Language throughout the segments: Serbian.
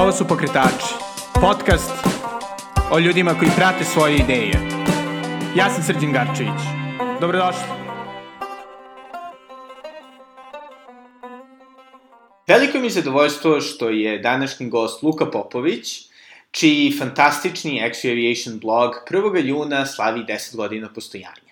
Ovo su Pokretači, podcast o ljudima koji prate svoje ideje. Ja sam Srđan Garčević. Dobrodošli. Veliko mi je zadovoljstvo što je današnji gost Luka Popović, čiji fantastični Exo Aviation blog 1. juna slavi 10 godina postojanja.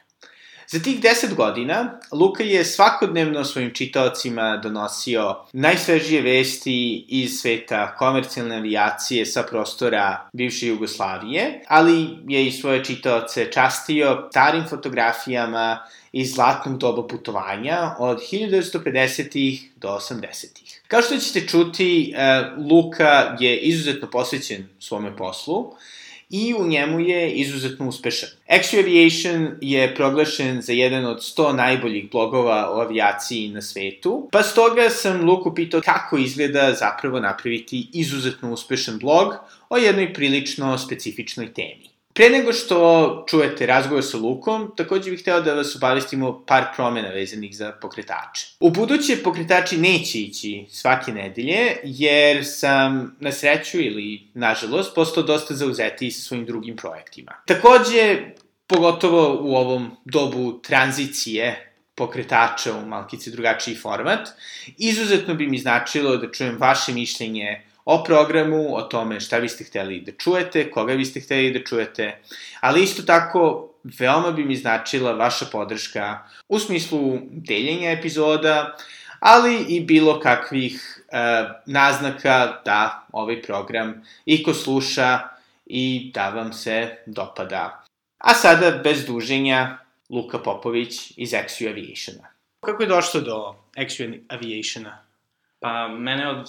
Za tih 10 godina, Luka je svakodnevno svojim čitaocima donosio najsvežije vesti iz sveta komercijalne avijacije sa prostora bivše Jugoslavije, ali je i svoje čitaoce častio starim fotografijama iz zlatnog doba putovanja od 1950-ih do 80-ih. Kao što ćete čuti, e, Luka je izuzetno posvećen svome poslu i u njemu je izuzetno uspešan. Extra Aviation je proglašen za jedan od 100 najboljih blogova o avijaciji na svetu, pa stoga sam Luku pitao kako izgleda zapravo napraviti izuzetno uspešan blog o jednoj prilično specifičnoj temi. Pre nego što čujete razgovor sa Lukom, takođe bih hteo da vas obavestimo par promena vezanih za pokretače. U buduće pokretači neće ići svake nedelje, jer sam na sreću ili nažalost postao dosta zauzeti sa svojim drugim projektima. Takođe, pogotovo u ovom dobu tranzicije pokretača u malkice drugačiji format, izuzetno bi mi značilo da čujem vaše mišljenje o programu, o tome šta biste hteli da čujete, koga biste hteli da čujete, ali isto tako veoma bi mi značila vaša podrška u smislu deljenja epizoda, ali i bilo kakvih e, naznaka da ovaj program i ko sluša i da vam se dopada. A sada, bez duženja, Luka Popović iz XU Aviationa. Kako je došlo do XU Aviationa? Pa, mene od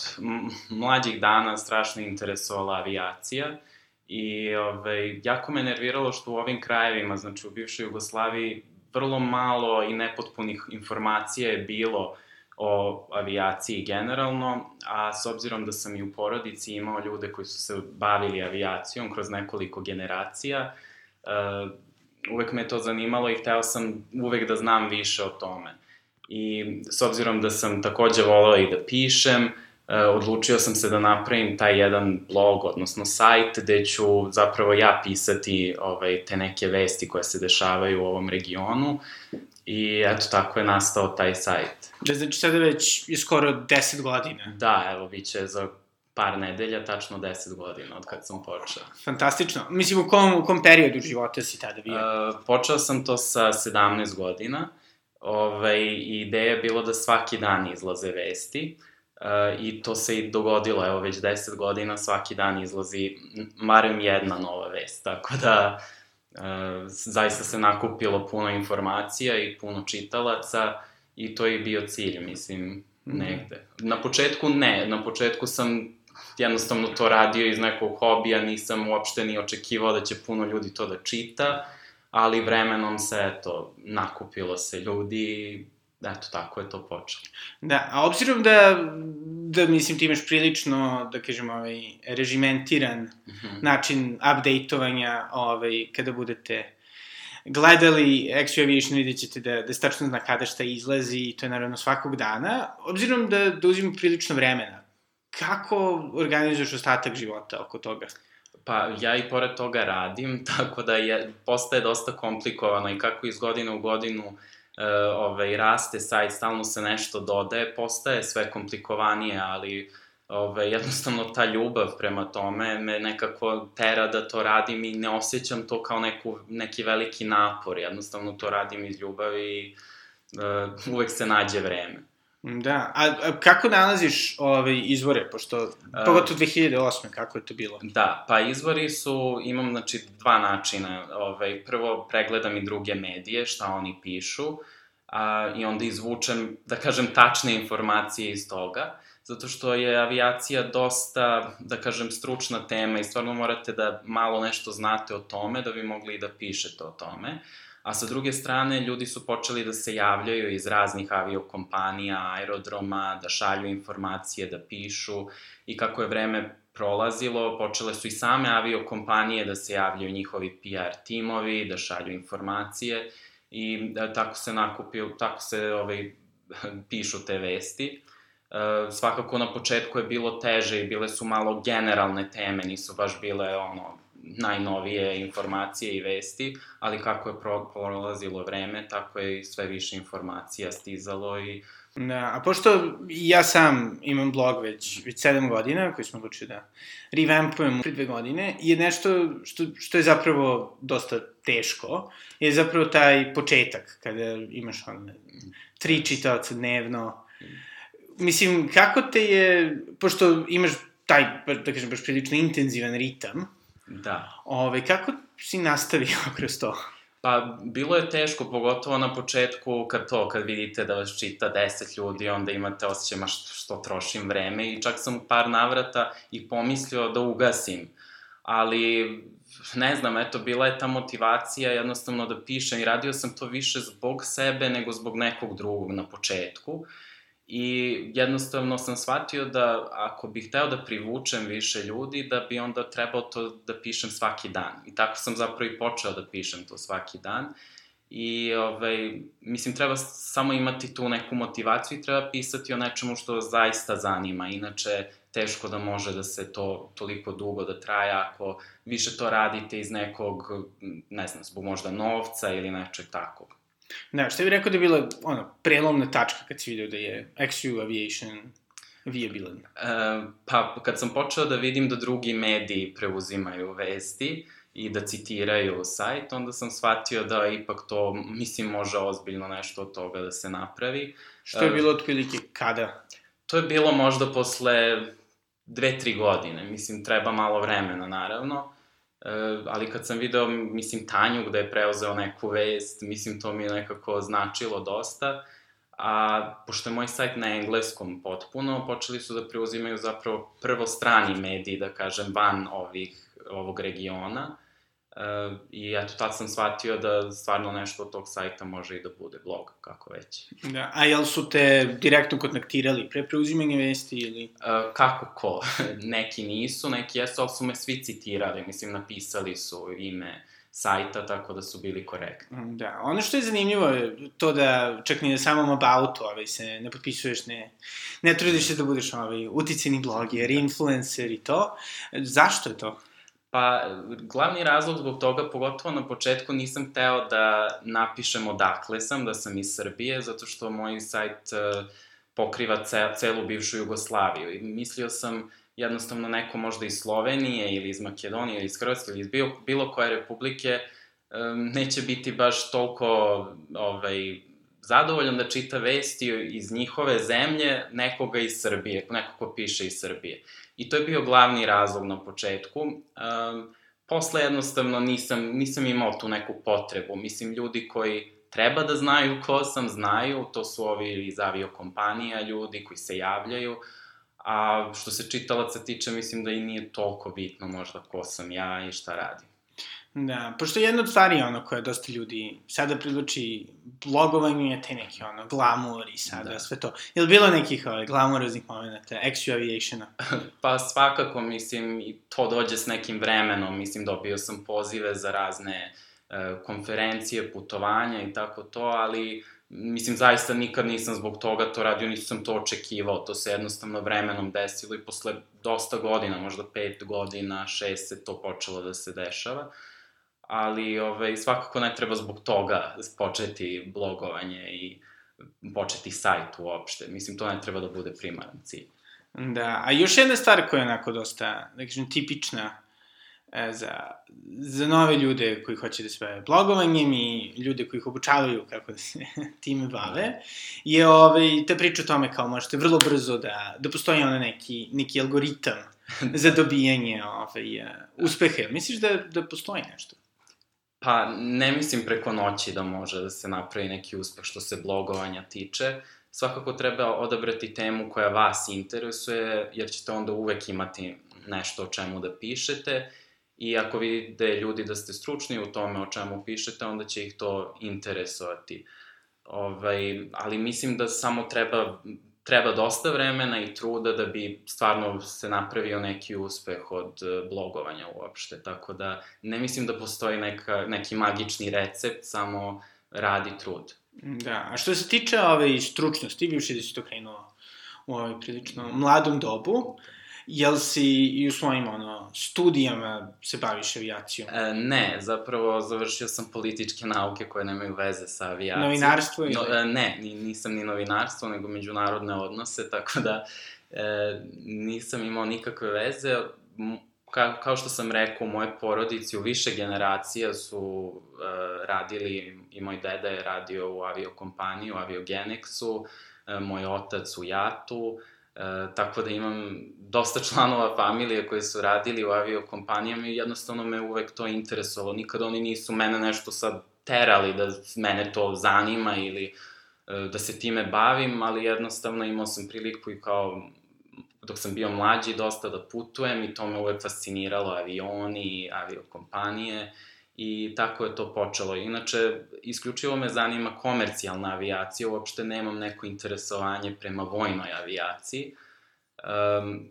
mlađih dana strašno interesovala avijacija i ovaj, jako me nerviralo što u ovim krajevima, znači u bivšoj Jugoslaviji, vrlo malo i nepotpunih informacija je bilo o avijaciji generalno, a s obzirom da sam i u porodici imao ljude koji su se bavili avijacijom kroz nekoliko generacija, uh, uvek me to zanimalo i hteo sam uvek da znam više o tome i s obzirom da sam takođe volao i da pišem, uh, odlučio sam se da napravim taj jedan blog, odnosno sajt, gde ću zapravo ja pisati ovaj, te neke vesti koje se dešavaju u ovom regionu i eto tako je nastao taj sajt. Da, znači sada već skoro 10 godina. Da, evo, bit će za par nedelja, tačno 10 godina od kad sam počeo. Fantastično. Mislim, u kom, u kom periodu života si tada bio? Uh, počeo sam to sa 17 godina ovaj, ideja je bilo da svaki dan izlaze vesti uh, i to se i dogodilo, evo već 10 godina svaki dan izlazi marem jedna nova vest, tako da uh, zaista se nakupilo puno informacija i puno čitalaca i to je bio cilj, mislim, mhm. negde. Na početku ne, na početku sam jednostavno to radio iz nekog hobija, nisam uopšte ni očekivao da će puno ljudi to da čita, ali vremenom se, eto, nakupilo se ljudi eto, tako je to počelo. Da, a obzirom da, da mislim, ti imaš prilično, da kažem, ovaj, režimentiran mm -hmm. način updateovanja, ovaj, kada budete gledali Extra Aviation, vidjet ćete da, da stačno zna kada šta izlazi i to je naravno svakog dana. Obzirom da, da uzimo prilično vremena, kako organizuješ ostatak života oko toga? Pa ja i pored toga radim, tako da je, postaje dosta komplikovano i kako iz godine u godinu e, ovaj, raste sajt, stalno se nešto dodaje, postaje sve komplikovanije, ali ove, jednostavno ta ljubav prema tome me nekako tera da to radim i ne osjećam to kao neku, neki veliki napor, jednostavno to radim iz ljubavi i uh, uvek se nađe vreme. Da, a, a kako nalaziš ove izvore, pošto, pogotovo 2008. kako je to bilo? Da, pa izvori su, imam znači dva načina, ovaj, prvo pregledam i druge medije, šta oni pišu, a, i onda izvučem, da kažem, tačne informacije iz toga, zato što je avijacija dosta, da kažem, stručna tema i stvarno morate da malo nešto znate o tome da bi mogli i da pišete o tome a sa druge strane ljudi su počeli da se javljaju iz raznih aviokompanija, aerodroma, da šalju informacije, da pišu i kako je vreme prolazilo, počele su i same aviokompanije da se javljaju njihovi PR timovi, da šalju informacije i da, tako se nakupio, tako se ovaj, pišu te vesti. Uh, svakako na početku je bilo teže i bile su malo generalne teme, nisu baš bile ono najnovije informacije i vesti, ali kako je prolazilo vreme, tako je sve više informacija stizalo i Da, a pošto ja sam imam blog već, već sedam godina, koji smo odlučili da revampujem pre dve godine, je nešto što, što je zapravo dosta teško, je zapravo taj početak, kada imaš on, tri čitaoca dnevno. Mislim, kako te je, pošto imaš taj, da kažem, baš prilično intenzivan ritam, Da. ove, kako si nastavio kroz to? Pa, bilo je teško, pogotovo na početku, kad to, kad vidite da vas čita 10 ljudi, onda imate osjećaj, ma što, što trošim vreme i čak sam par navrata i pomislio da ugasim. Ali, ne znam, eto, bila je ta motivacija jednostavno da pišem i radio sam to više zbog sebe nego zbog nekog drugog na početku. I jednostavno sam shvatio da ako bih hteo da privučem više ljudi, da bi onda trebao to da pišem svaki dan. I tako sam zapravo i počeo da pišem to svaki dan. I, ovaj, mislim, treba samo imati tu neku motivaciju i treba pisati o nečemu što zaista zanima. Inače, teško da može da se to toliko dugo da traje ako više to radite iz nekog, ne znam, zbog možda novca ili nečeg takvog. Da, što bih rekao da je bila, ono, prelomna tačka kad si vidio da je XU Aviation viabilan? E, pa, kad sam počeo da vidim da drugi mediji preuzimaju vesti i da citiraju sajt, onda sam shvatio da ipak to, mislim, može ozbiljno nešto od toga da se napravi. Što je bilo otprilike kada? To je bilo možda posle dve, tri godine. Mislim, treba malo vremena, naravno. E, ali kad sam video, mislim, Tanju gde je preuzeo neku vest, mislim, to mi je nekako značilo dosta. A pošto je moj sajt na engleskom potpuno, počeli su da preuzimaju zapravo prvo strani mediji, da kažem, van ovih, ovog regiona. Uh, I eto, tad sam shvatio da stvarno nešto od tog sajta može i da bude blog, kako već. Da, a jel su te direktno kontaktirali pre preuzimanja vesti ili? Uh, kako ko? neki nisu, neki jesu, ali su me svi citirali, mislim, napisali su ime sajta, tako da su bili korektni. Da, ono što je zanimljivo je to da čak ni na samom aboutu ovaj, se ne potpisuješ, ne, ne trudiš se da budeš ovaj, uticeni bloger, influencer i to. Zašto je to? Pa, glavni razlog zbog toga, pogotovo na početku, nisam hteo da napišem odakle sam, da sam iz Srbije, zato što moj sajt uh, pokriva ce, celu bivšu Jugoslaviju. I mislio sam jednostavno neko možda iz Slovenije ili iz Makedonije ili iz Hrvatske ili iz bilo, bilo koje republike um, neće biti baš toliko ovaj, zadovoljan da čita vesti iz njihove zemlje nekoga iz Srbije, neko ko piše iz Srbije. I to je bio glavni razlog na početku. Um, posle jednostavno nisam, nisam imao tu neku potrebu. Mislim, ljudi koji treba da znaju ko sam, znaju, to su ovi iz aviokompanija, ljudi koji se javljaju, a što se čitalaca tiče, mislim da i nije toliko bitno možda ko sam ja i šta radim. Da, pošto jedna od stvari, ono, koja dosta ljudi sada priluči blogovanje je te neki, ono, glamur i sada da. sve to. Je li bilo nekih ovaj, glamuroznih momenta, XU Aviationa? pa svakako, mislim, i to dođe s nekim vremenom, mislim, dobio sam pozive za razne e, konferencije, putovanja i tako to, ali mislim, zaista nikad nisam zbog toga to radio, nisam to očekivao, to se jednostavno vremenom desilo i posle dosta godina, možda pet godina, šest se to počelo da se dešava ali ovaj, svakako ne treba zbog toga početi blogovanje i početi sajt uopšte. Mislim, to ne treba da bude primaran cilj. Da, a još jedna stvar koja je onako dosta, da kažem, tipična za, za nove ljude koji hoće da se bave blogovanjem i ljude koji ih obučavaju kako da se time bave, je ovaj, ta priča o tome kao možete vrlo brzo da, da postoji ona neki, neki algoritam za dobijanje ovaj, uspeha. Misliš da, da postoji nešto? Pa, ne mislim preko noći da može da se napravi neki uspeh što se blogovanja tiče. Svakako treba odabrati temu koja vas interesuje, jer ćete onda uvek imati nešto o čemu da pišete i ako vidite ljudi da ste stručni u tome o čemu pišete, onda će ih to interesovati. Ovaj, ali mislim da samo treba treba dosta vremena i truda da bi stvarno se napravio neki uspeh od e, blogovanja uopšte, tako da ne mislim da postoji neka, neki magični recept, samo radi trud. Da, a što se tiče ove stručnosti, bivši da si to krenuo u ovoj prilično mladom dobu. Jel si i u svojim ono, studijama se baviš avijacijom? E, ne, zapravo završio sam političke nauke koje nemaju veze sa avijacijom. Novinarstvo ili? No, e, ne, nisam ni novinarstvo, nego međunarodne odnose, tako da e, nisam imao nikakve veze. Ka, kao što sam rekao, u moje porodici u više generacija su e, radili, i moj deda je radio u aviokompaniji, u Aviogenexu, e, moj otac u JAT-u, E, tako da imam dosta članova familije koji su radili u aviokompanijama i jednostavno me uvek to interesovalo. Nikad oni nisu mene nešto sad terali da mene to zanima ili e, da se time bavim, ali jednostavno imao sam priliku i kao dok sam bio mlađi dosta da putujem i to me uvek fasciniralo, avioni, aviokompanije i tako je to počelo. Inače, isključivo me zanima komercijalna avijacija, uopšte nemam neko interesovanje prema vojnoj avijaciji. Um,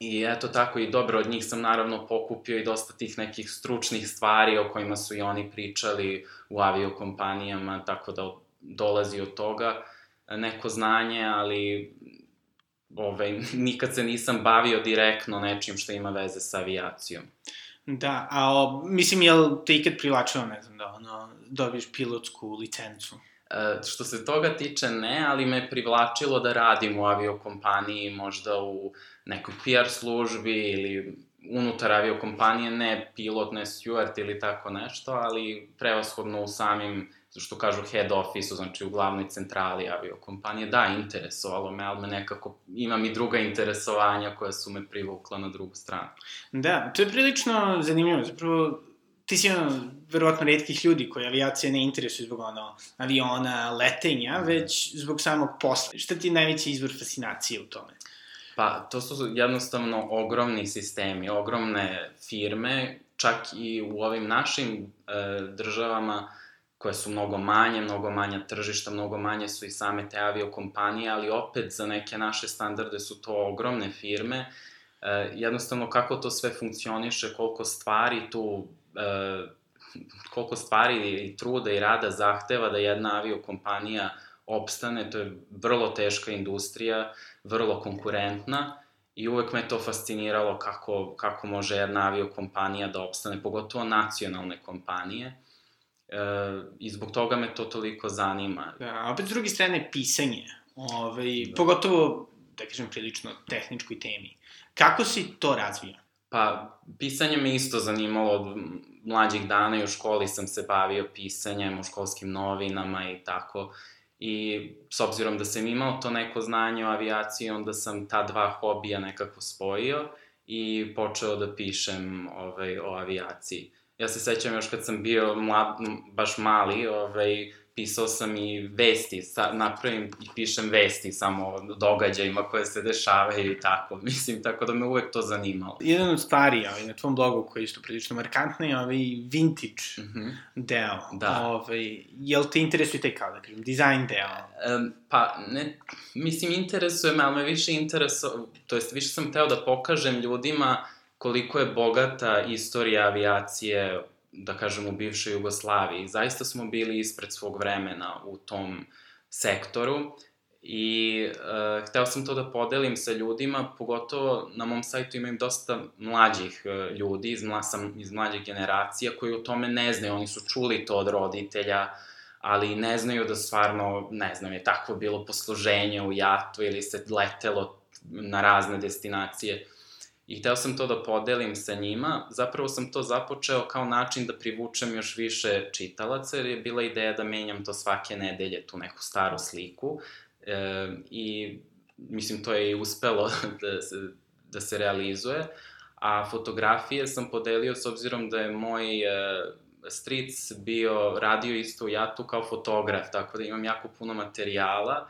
I eto tako i dobro, od njih sam naravno pokupio i dosta tih nekih stručnih stvari o kojima su i oni pričali u aviokompanijama, tako da dolazi od toga neko znanje, ali ovaj, nikad se nisam bavio direktno nečim što ima veze sa avijacijom. Da, a o, mislim, jel te ikad privlačilo, ne znam, da ono, dobiješ pilotsku licencu? E, što se toga tiče, ne, ali me privlačilo da radim u aviokompaniji, možda u nekoj PR službi ili unutar aviokompanije, ne pilot, ne steward ili tako nešto, ali prevashodno u samim što kažu head office znači u glavnoj centrali aviokompanije, da, interesovalo me, ali me nekako, imam i druga interesovanja koja su me privukla na drugu stranu. Da, to je prilično zanimljivo, zapravo ti si jedan verovatno redkih ljudi koji avijacije ne interesuju zbog ono, aviona, letenja, mm. već zbog samog posla. Šta ti je najveći izvor fascinacije u tome? Pa, to su jednostavno ogromni sistemi, ogromne firme, čak i u ovim našim e, državama, koje su mnogo manje, mnogo manja tržišta, mnogo manje su i same te aviokompanije, ali opet za neke naše standarde su to ogromne firme. E, jednostavno kako to sve funkcioniše, koliko stvari tu, e, koliko stvari i truda i rada zahteva da jedna aviokompanija opstane, to je vrlo teška industrija, vrlo konkurentna i uvek me to fasciniralo kako, kako može jedna aviokompanija da opstane, pogotovo nacionalne kompanije. E, I zbog toga me to toliko zanima. Da, a opet s druge strane, pisanje. Ovaj, da. Pogotovo, da kažem, prilično tehničkoj temi. Kako si to razvio? Pa, pisanje me isto zanimalo od mlađih dana i u školi sam se bavio pisanjem, u školskim novinama i tako. I s obzirom da sam imao to neko znanje o avijaciji, onda sam ta dva hobija nekako spojio i počeo da pišem ovaj, o avijaciji. Ja se sećam još kad sam bio mlad, baš mali, ovaj, pisao sam i vesti, sa, napravim i pišem vesti samo o događajima koje se dešavaju i tako. Mislim, tako da me uvek to zanimalo. Jedan od stvari ovaj, na tvom blogu koji je isto prilično markantno je ovaj vintage mm -hmm. deo. Da. Ovaj, jel te interesuje taj kao da kažem, dizajn deo? Um, pa, ne, mislim, interesuje me, ali me više interesuje, to jest više sam teo da pokažem ljudima koliko je bogata istorija avijacije, da kažem, u bivšoj Jugoslaviji. Zaista smo bili ispred svog vremena u tom sektoru i uh, hteo sam to da podelim sa ljudima, pogotovo na mom sajtu imam dosta mlađih uh, ljudi iz, mla, sam, iz mlađih generacija koji o tome ne znaju, oni su čuli to od roditelja, ali ne znaju da stvarno, ne znam, je takvo bilo posluženje u jatu ili se letelo na razne destinacije. I hteo sam to da podelim sa njima. Zapravo sam to započeo kao način da privučem još više čitalaca, jer je bila ideja da menjam to svake nedelje, tu neku staru sliku. E, I mislim, to je i uspelo da se, da se realizuje. A fotografije sam podelio s obzirom da je moj e, stric bio, radio isto u Jatu kao fotograf, tako da imam jako puno materijala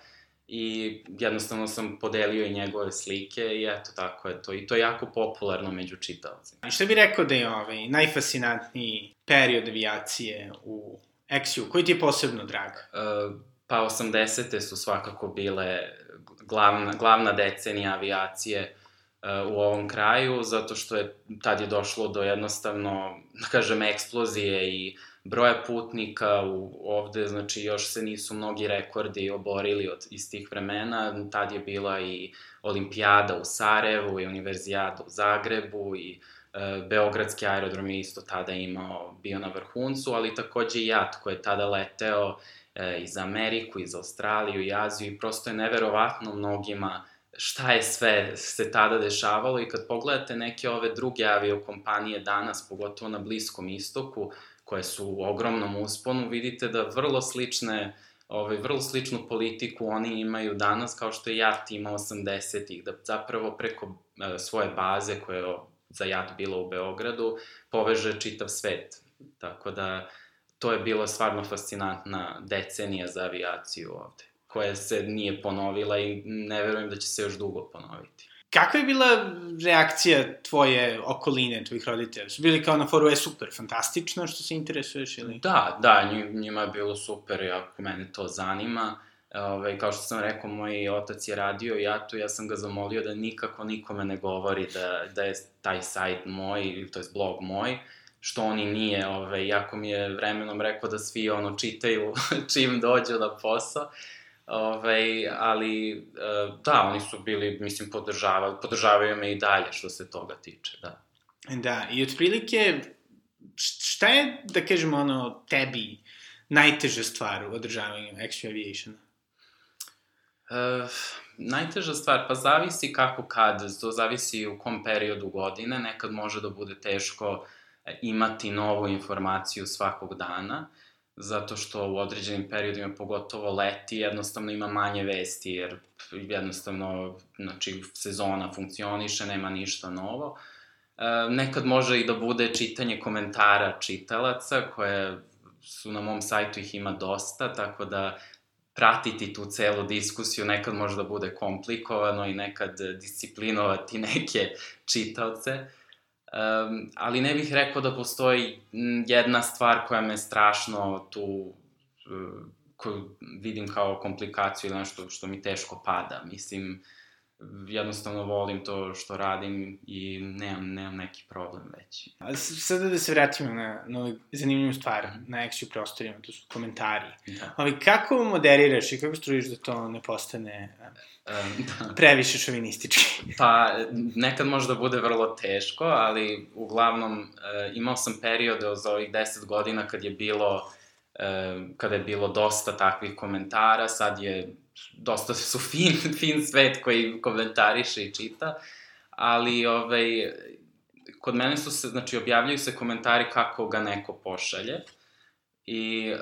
i jednostavno sam podelio i njegove slike i eto, tako je to. I to je jako popularno među čitavcima. I šta bi rekao da je ovaj najfascinantniji period avijacije u Exiju? Koji ti je posebno drag? Uh, pa 80. su svakako bile glavna, glavna decenija avijacije uh, u ovom kraju, zato što je tad je došlo do jednostavno, da kažem, eksplozije i broja putnika u, ovde, znači još se nisu mnogi rekordi oborili od, iz tih vremena, tad je bila i olimpijada u Sarajevu i univerzijada u Zagrebu i e, Beogradski aerodrom je isto tada imao, bio na vrhuncu, ali takođe i JAT koji je tada leteo e, iz Ameriku, iz Australiju i Aziju i prosto je neverovatno mnogima šta je sve se tada dešavalo. I kad pogledate neke ove druge aviokompanije danas, pogotovo na Bliskom istoku, koje su u ogromnom usponu, vidite da vrlo slične ovaj, vrlo sličnu politiku oni imaju danas kao što je JAT ima 80-ih, da zapravo preko e, svoje baze koje je za JAT bilo u Beogradu poveže čitav svet. Tako da to je bilo stvarno fascinantna decenija za avijaciju ovde, koja se nije ponovila i ne verujem da će se još dugo ponoviti. Kakva je bila reakcija tvoje okoline, tvojih roditelja? Su bili kao na foru, je super, fantastično što se interesuješ ili? Da, da, njima je bilo super, ako mene to zanima. Ove, ovaj, kao što sam rekao, moj otac je radio i ja sam ga zamolio da nikako nikome ne govori da, da je taj sajt moj, to je blog moj, što oni nije, ove, ovaj, jako mi je vremenom rekao da svi ono čitaju čim dođu na posao. Ovaj, ali, e, da, oni su bili, mislim, podržavali, podržavaju me i dalje što se toga tiče, da. Da, i otprilike, šta je, da kažemo, ono, tebi najteža stvar u održavanju Extra Aviationa? E, najteža stvar, pa zavisi kako kad, to zavisi u kom periodu godine, nekad može da bude teško imati novu informaciju svakog dana, zato što u određenim periodima, pogotovo leti, jednostavno ima manje vesti, jer jednostavno, znači, sezona funkcioniše, nema ništa novo. E, nekad može i da bude čitanje komentara čitalaca, koje su na mom sajtu ih ima dosta, tako da pratiti tu celu diskusiju nekad može da bude komplikovano i nekad disciplinovati neke čitaoce. Um, ali ne bih rekao da postoji jedna stvar koja me strašno tu, uh, koju vidim kao komplikaciju ili nešto što mi teško pada. Mislim, jednostavno volim to što radim i nemam, nemam neki problem već. A sada da se vratimo na, na zanimljivu stvar, na Exio prostorima, to su komentari. Da. Ali kako moderiraš i kako strujiš da to ne postane da. previše šovinistički? pa, nekad može da bude vrlo teško, ali uglavnom e, imao sam periode za ovih 10 godina kad je bilo e, kada je bilo dosta takvih komentara, sad je dosta su fin, fin svet koji komentariše i čita, ali ovaj, kod mene su se, znači, objavljaju se komentari kako ga neko pošalje i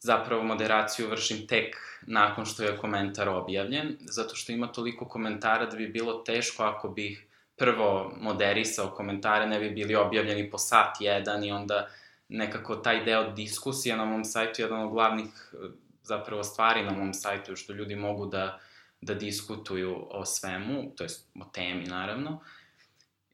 zapravo moderaciju vršim tek nakon što je komentar objavljen, zato što ima toliko komentara da bi bilo teško ako bih prvo moderisao komentare, ne bi bili objavljeni po sat jedan i onda nekako taj deo diskusija na mom sajtu je jedan od glavnih zapravo stvari na mom sajtu, što ljudi mogu da, da diskutuju o svemu, to jest o temi naravno.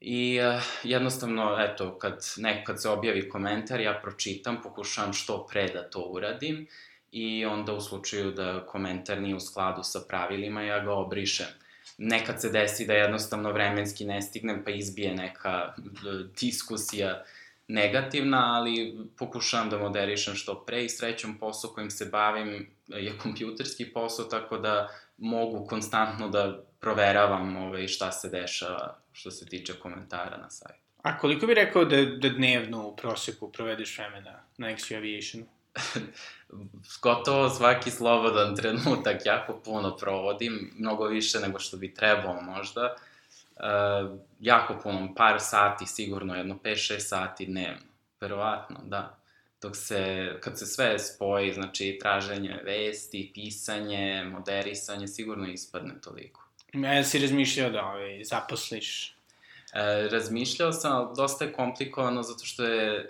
I uh, jednostavno, eto, kad, nek, kad se objavi komentar, ja pročitam, pokušavam što pre da to uradim i onda u slučaju da komentar nije u skladu sa pravilima, ja ga obrišem. Nekad se desi da jednostavno vremenski ne stignem pa izbije neka diskusija negativna, ali pokušavam da moderišem što pre i srećom posao kojim se bavim je kompjuterski posao, tako da mogu konstantno da proveravam ovaj, šta se dešava što se tiče komentara na sajtu. A koliko bi rekao da, da dnevno u proseku provedeš vremena na X Aviationu? Gotovo svaki slobodan trenutak jako puno provodim, mnogo više nego što bi trebao možda. Uh, uh, jako puno, par sati sigurno, jedno 5-6 sati dnevno, verovatno, da. Dok se, kad se sve spoji, znači traženje vesti, pisanje, moderisanje, sigurno ispadne toliko. Ja si razmišljao da ovaj, zaposliš? E, razmišljao sam, ali dosta je komplikovano zato što je, e,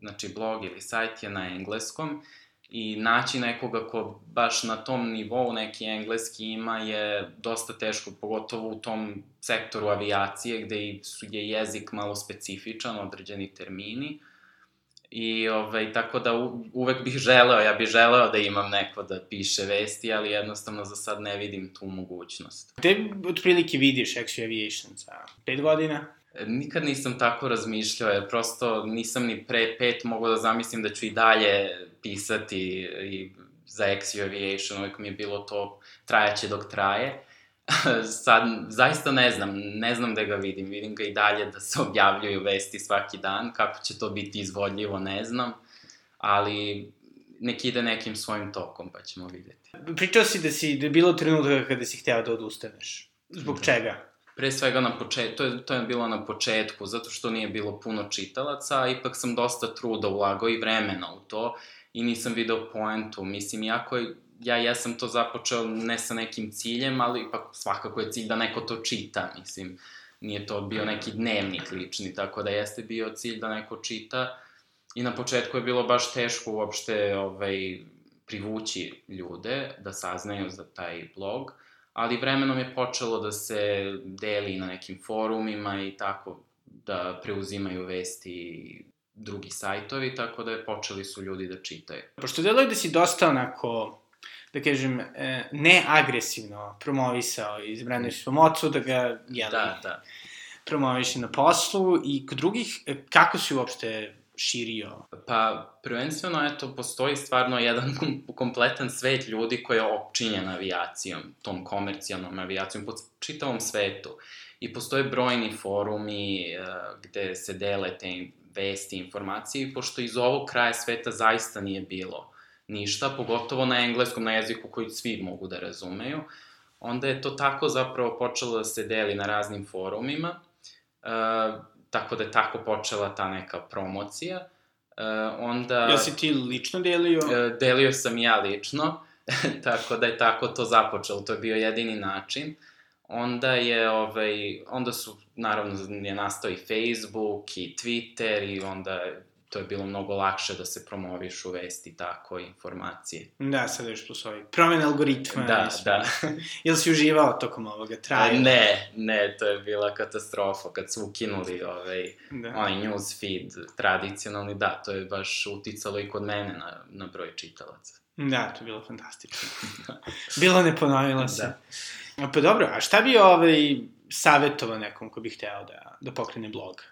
znači, blog ili sajt je na engleskom i naći nekoga ko baš na tom nivou neki engleski ima je dosta teško, pogotovo u tom sektoru avijacije gde je jezik malo specifičan, određeni termini. I ovaj, tako da uvek bih želeo, ja bih želeo da imam neko da piše vesti, ali jednostavno za sad ne vidim tu mogućnost. Gde otprilike vidiš Exio Aviation za pet godina? Nikad nisam tako razmišljao, jer prosto nisam ni pre pet mogao da zamislim da ću i dalje pisati i za X Aviation, uvijek mi je bilo to trajaće dok traje. Sad, zaista ne znam, ne znam da ga vidim, vidim ga i dalje da se objavljuju vesti svaki dan, kako će to biti izvodljivo, ne znam, ali nek ide nekim svojim tokom, pa ćemo videti. Pričao si da si, da je bilo trenutka kada si hteo da odustaneš. Zbog da. čega? Pre svega na početku, to je, to je bilo na početku, zato što nije bilo puno čitalaca, a ipak sam dosta truda ulagao i vremena u to i nisam video poentu. Mislim, jako je, ja jesam to započeo ne sa nekim ciljem, ali ipak svakako je cilj da neko to čita, mislim. Nije to bio neki dnevnik lični, tako da jeste bio cilj da neko čita. I na početku je bilo baš teško uopšte ovaj, privući ljude da saznaju za taj blog, ali vremenom je počelo da se deli na nekim forumima i tako da preuzimaju vesti drugi sajtovi, tako da je počeli su ljudi da čitaju. Pošto deluje da si dosta onako, da kažem, e, neagresivno promovisao iz Brenda Svomocu, da ga, jeli, da, da. promoviše na poslu i kod drugih, e, kako si uopšte širio? Pa, prvenstveno, eto, postoji stvarno jedan kompletan svet ljudi koji je opčinjen avijacijom, tom komercijalnom avijacijom po čitavom svetu. I postoje brojni forumi uh, gde se dele te vesti, informacije, pošto iz ovog kraja sveta zaista nije bilo ništa, pogotovo na engleskom, na jeziku koji svi mogu da razumeju, onda je to tako zapravo počelo da se deli na raznim forumima, uh, tako da je tako počela ta neka promocija. Uh, onda... Ja si ti lično delio? Uh, delio sam ja lično, tako da je tako to započelo, to je bio jedini način. Onda je, ovaj, onda su, naravno, je nastao i Facebook i Twitter i onda to je bilo mnogo lakše da se promoviš u vesti tako informacije. Da, sad još plus ovaj promene algoritma. Da, da. Jel si uživao tokom ovoga traja? Ne, ne, to je bila katastrofa kad su ukinuli ovaj, da. onaj news feed tradicionalni, da, to je baš uticalo i kod mene na, na broj čitalaca. Da, to je bilo fantastično. bilo ne ponovilo se. Da. Pa dobro, a šta bi ovaj savjetovao nekom ko bi hteo da, da pokrene blog?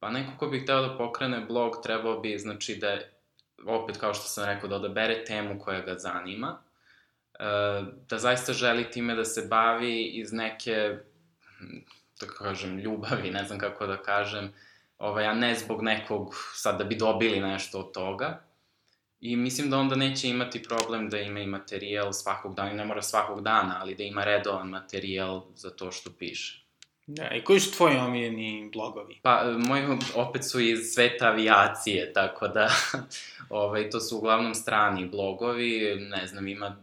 Pa neko ko bi hteo da pokrene blog trebao bi, znači, da, opet kao što sam rekao, da odabere temu koja ga zanima, e, da zaista želi time da se bavi iz neke, da kažem, ljubavi, ne znam kako da kažem, ovaj, a ne zbog nekog, sad da bi dobili nešto od toga. I mislim da onda neće imati problem da ima i materijal svakog dana, ne mora svakog dana, ali da ima redovan materijal za to što piše. Da, i koji su tvoji omiljeni blogovi? Pa, moji opet su iz sveta avijacije, tako da, ovaj, to su uglavnom strani blogovi, ne znam, ima e,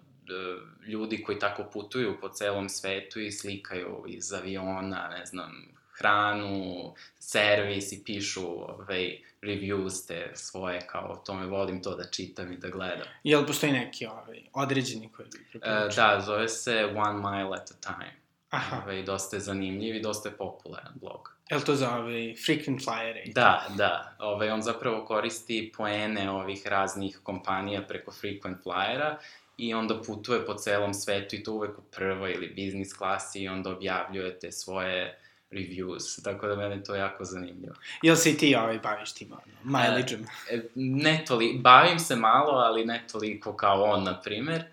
ljudi koji tako putuju po celom svetu i slikaju iz aviona, ne znam, hranu, servis i pišu ovaj, reviews te svoje, kao tome volim to da čitam i da gledam. Jel postoji neki ovaj, određeni koji bi preporučio? E, da, zove se One Mile at a Time. Aha. Ove, dosta je zanimljiv i dosta je popularan blog. Je li to za ove frequent flyere? Da, da. Ove, on zapravo koristi poene ovih raznih kompanija preko frequent flyera i onda putuje po celom svetu i to uvek u prvoj ili biznis klasi i onda objavljujete svoje reviews, tako da mene to jako zanimljivo. Jel se ti ovaj baviš tim ono, mileage-om? E, ne toliko, bavim se malo, ali ne toliko kao on, na primer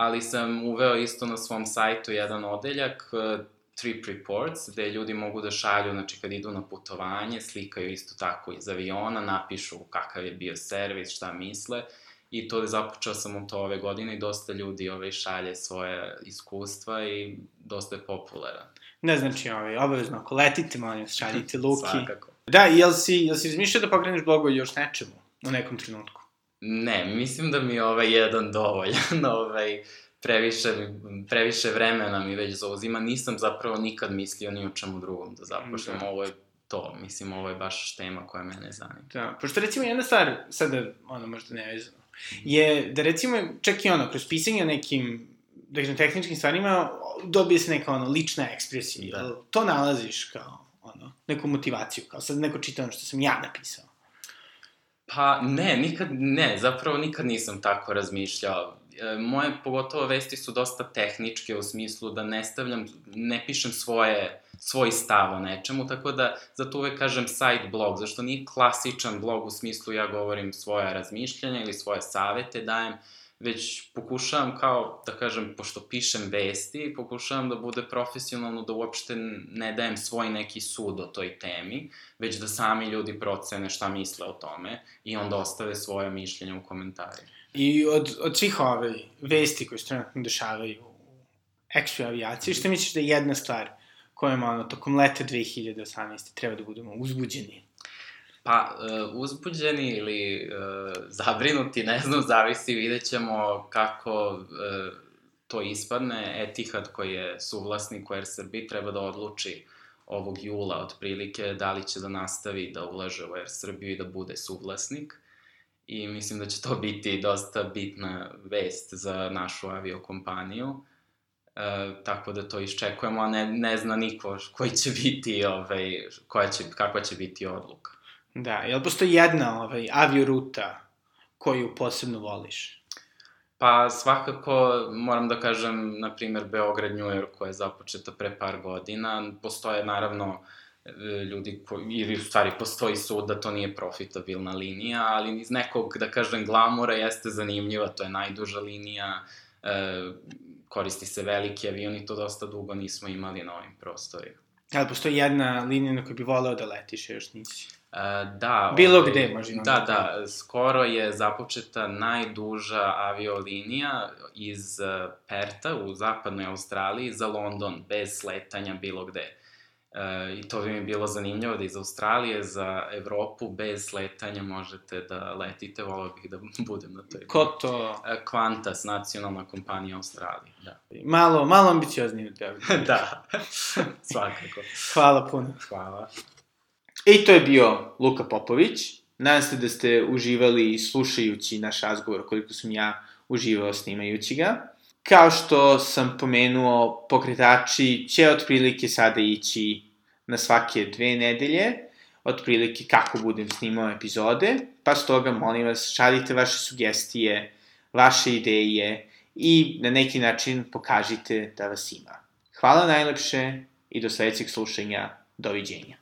ali sam uveo isto na svom sajtu jedan odeljak, uh, Trip Reports, gde ljudi mogu da šalju, znači kad idu na putovanje, slikaju isto tako iz aviona, napišu kakav je bio servis, šta misle, i to je započeo sam to ove godine i dosta ljudi ovaj, šalje svoje iskustva i dosta je popularan. Ne znači, ovaj, obavezno, ako letite, molim, šaljite Luki. Svakako. Da, jel si, jel si razmišljao da pokreneš blogu još nečemu u nekom trenutku? Ne, mislim da mi je ovaj jedan dovoljan, ovaj, previše, previše vremena mi već zauzima, nisam zapravo nikad mislio ni o čemu drugom da zapošljam, da. ovo je to, mislim, ovo je baš tema koja mene zanima. Da, pošto recimo jedna stvar, sada, ono, možda nevezano, je da recimo, čak i ono, kroz pisanje nekim, da kažem, tehničkim stvarima, dobije se neka, ono, lična ekspresija. Da. To nalaziš kao, ono, neku motivaciju, kao sad neko čita ono što sam ja napisao. Pa ne, nikad ne, zapravo nikad nisam tako razmišljao. E, moje, pogotovo, vesti su dosta tehničke u smislu da ne stavljam, ne pišem svoje svoj stav o nečemu, tako da zato uvek kažem side blog, zašto nije klasičan blog u smislu ja govorim svoja razmišljanja ili svoje savete dajem, već pokušavam kao, da kažem, pošto pišem vesti, pokušavam da bude profesionalno, da uopšte ne dajem svoj neki sud o toj temi, već da sami ljudi procene šta misle o tome i onda ostave svoje mišljenje u komentarima. I od, od svih ove vesti koje se trenutno dešavaju u ekstra avijaciji, što misliš da je jedna stvar kojom ono, tokom leta 2018. treba da budemo uzbuđeni? Pa, uh, uzbuđeni ili uh, zabrinuti, ne znam, zavisi, vidjet ćemo kako uh, to ispadne. Etihad koji je suvlasnik u Air Srbiji treba da odluči ovog jula otprilike da li će da nastavi da ulaže u Air Srbiju i da bude suvlasnik. I mislim da će to biti dosta bitna vest za našu aviokompaniju. E, tako da to iščekujemo, a ne, ne zna niko koji će biti, ovaj, koja će, kakva će biti odluka. Da, je li postoji jedna ovaj, avioruta koju posebno voliš? Pa svakako moram da kažem, na primer, Beograd-New York koja je započeta pre par godina. Postoje naravno e, ljudi koji, ili u stvari postoji sud da to nije profitabilna linija, ali iz nekog, da kažem, glamura jeste zanimljiva, to je najduža linija, e, koristi se veliki avion i to dosta dugo nismo imali na ovim prostorima. Ali postoji jedna linija na kojoj bi voleo da letiš, još nisi? Uh, da. Bilo ovaj, gde, možda. Da, da, skoro je započeta najduža aviolinija iz uh, Perta u zapadnoj Australiji za London, bez sletanja bilo gde. E, I to bi mi bilo zanimljivo da iz Australije za Evropu bez sletanja možete da letite, volao bih da budem na toj. Ko to? E, Qantas, nacionalna kompanija Australije, da. Malo, malo ambicioznije od tebe. da, svakako. Hvala puno. Hvala. I to je bio Luka Popović. Nadam se da ste uživali slušajući naš razgovor koliko sam ja uživao snimajući ga. Kao što sam pomenuo, pokretači će otprilike sada ići na svake dve nedelje, otprilike kako budem snimao epizode, pa stoga molim vas šaljite vaše sugestije, vaše ideje i na neki način pokažite da vas ima. Hvala najlepše i do sledećeg slušanja. Doviđenja.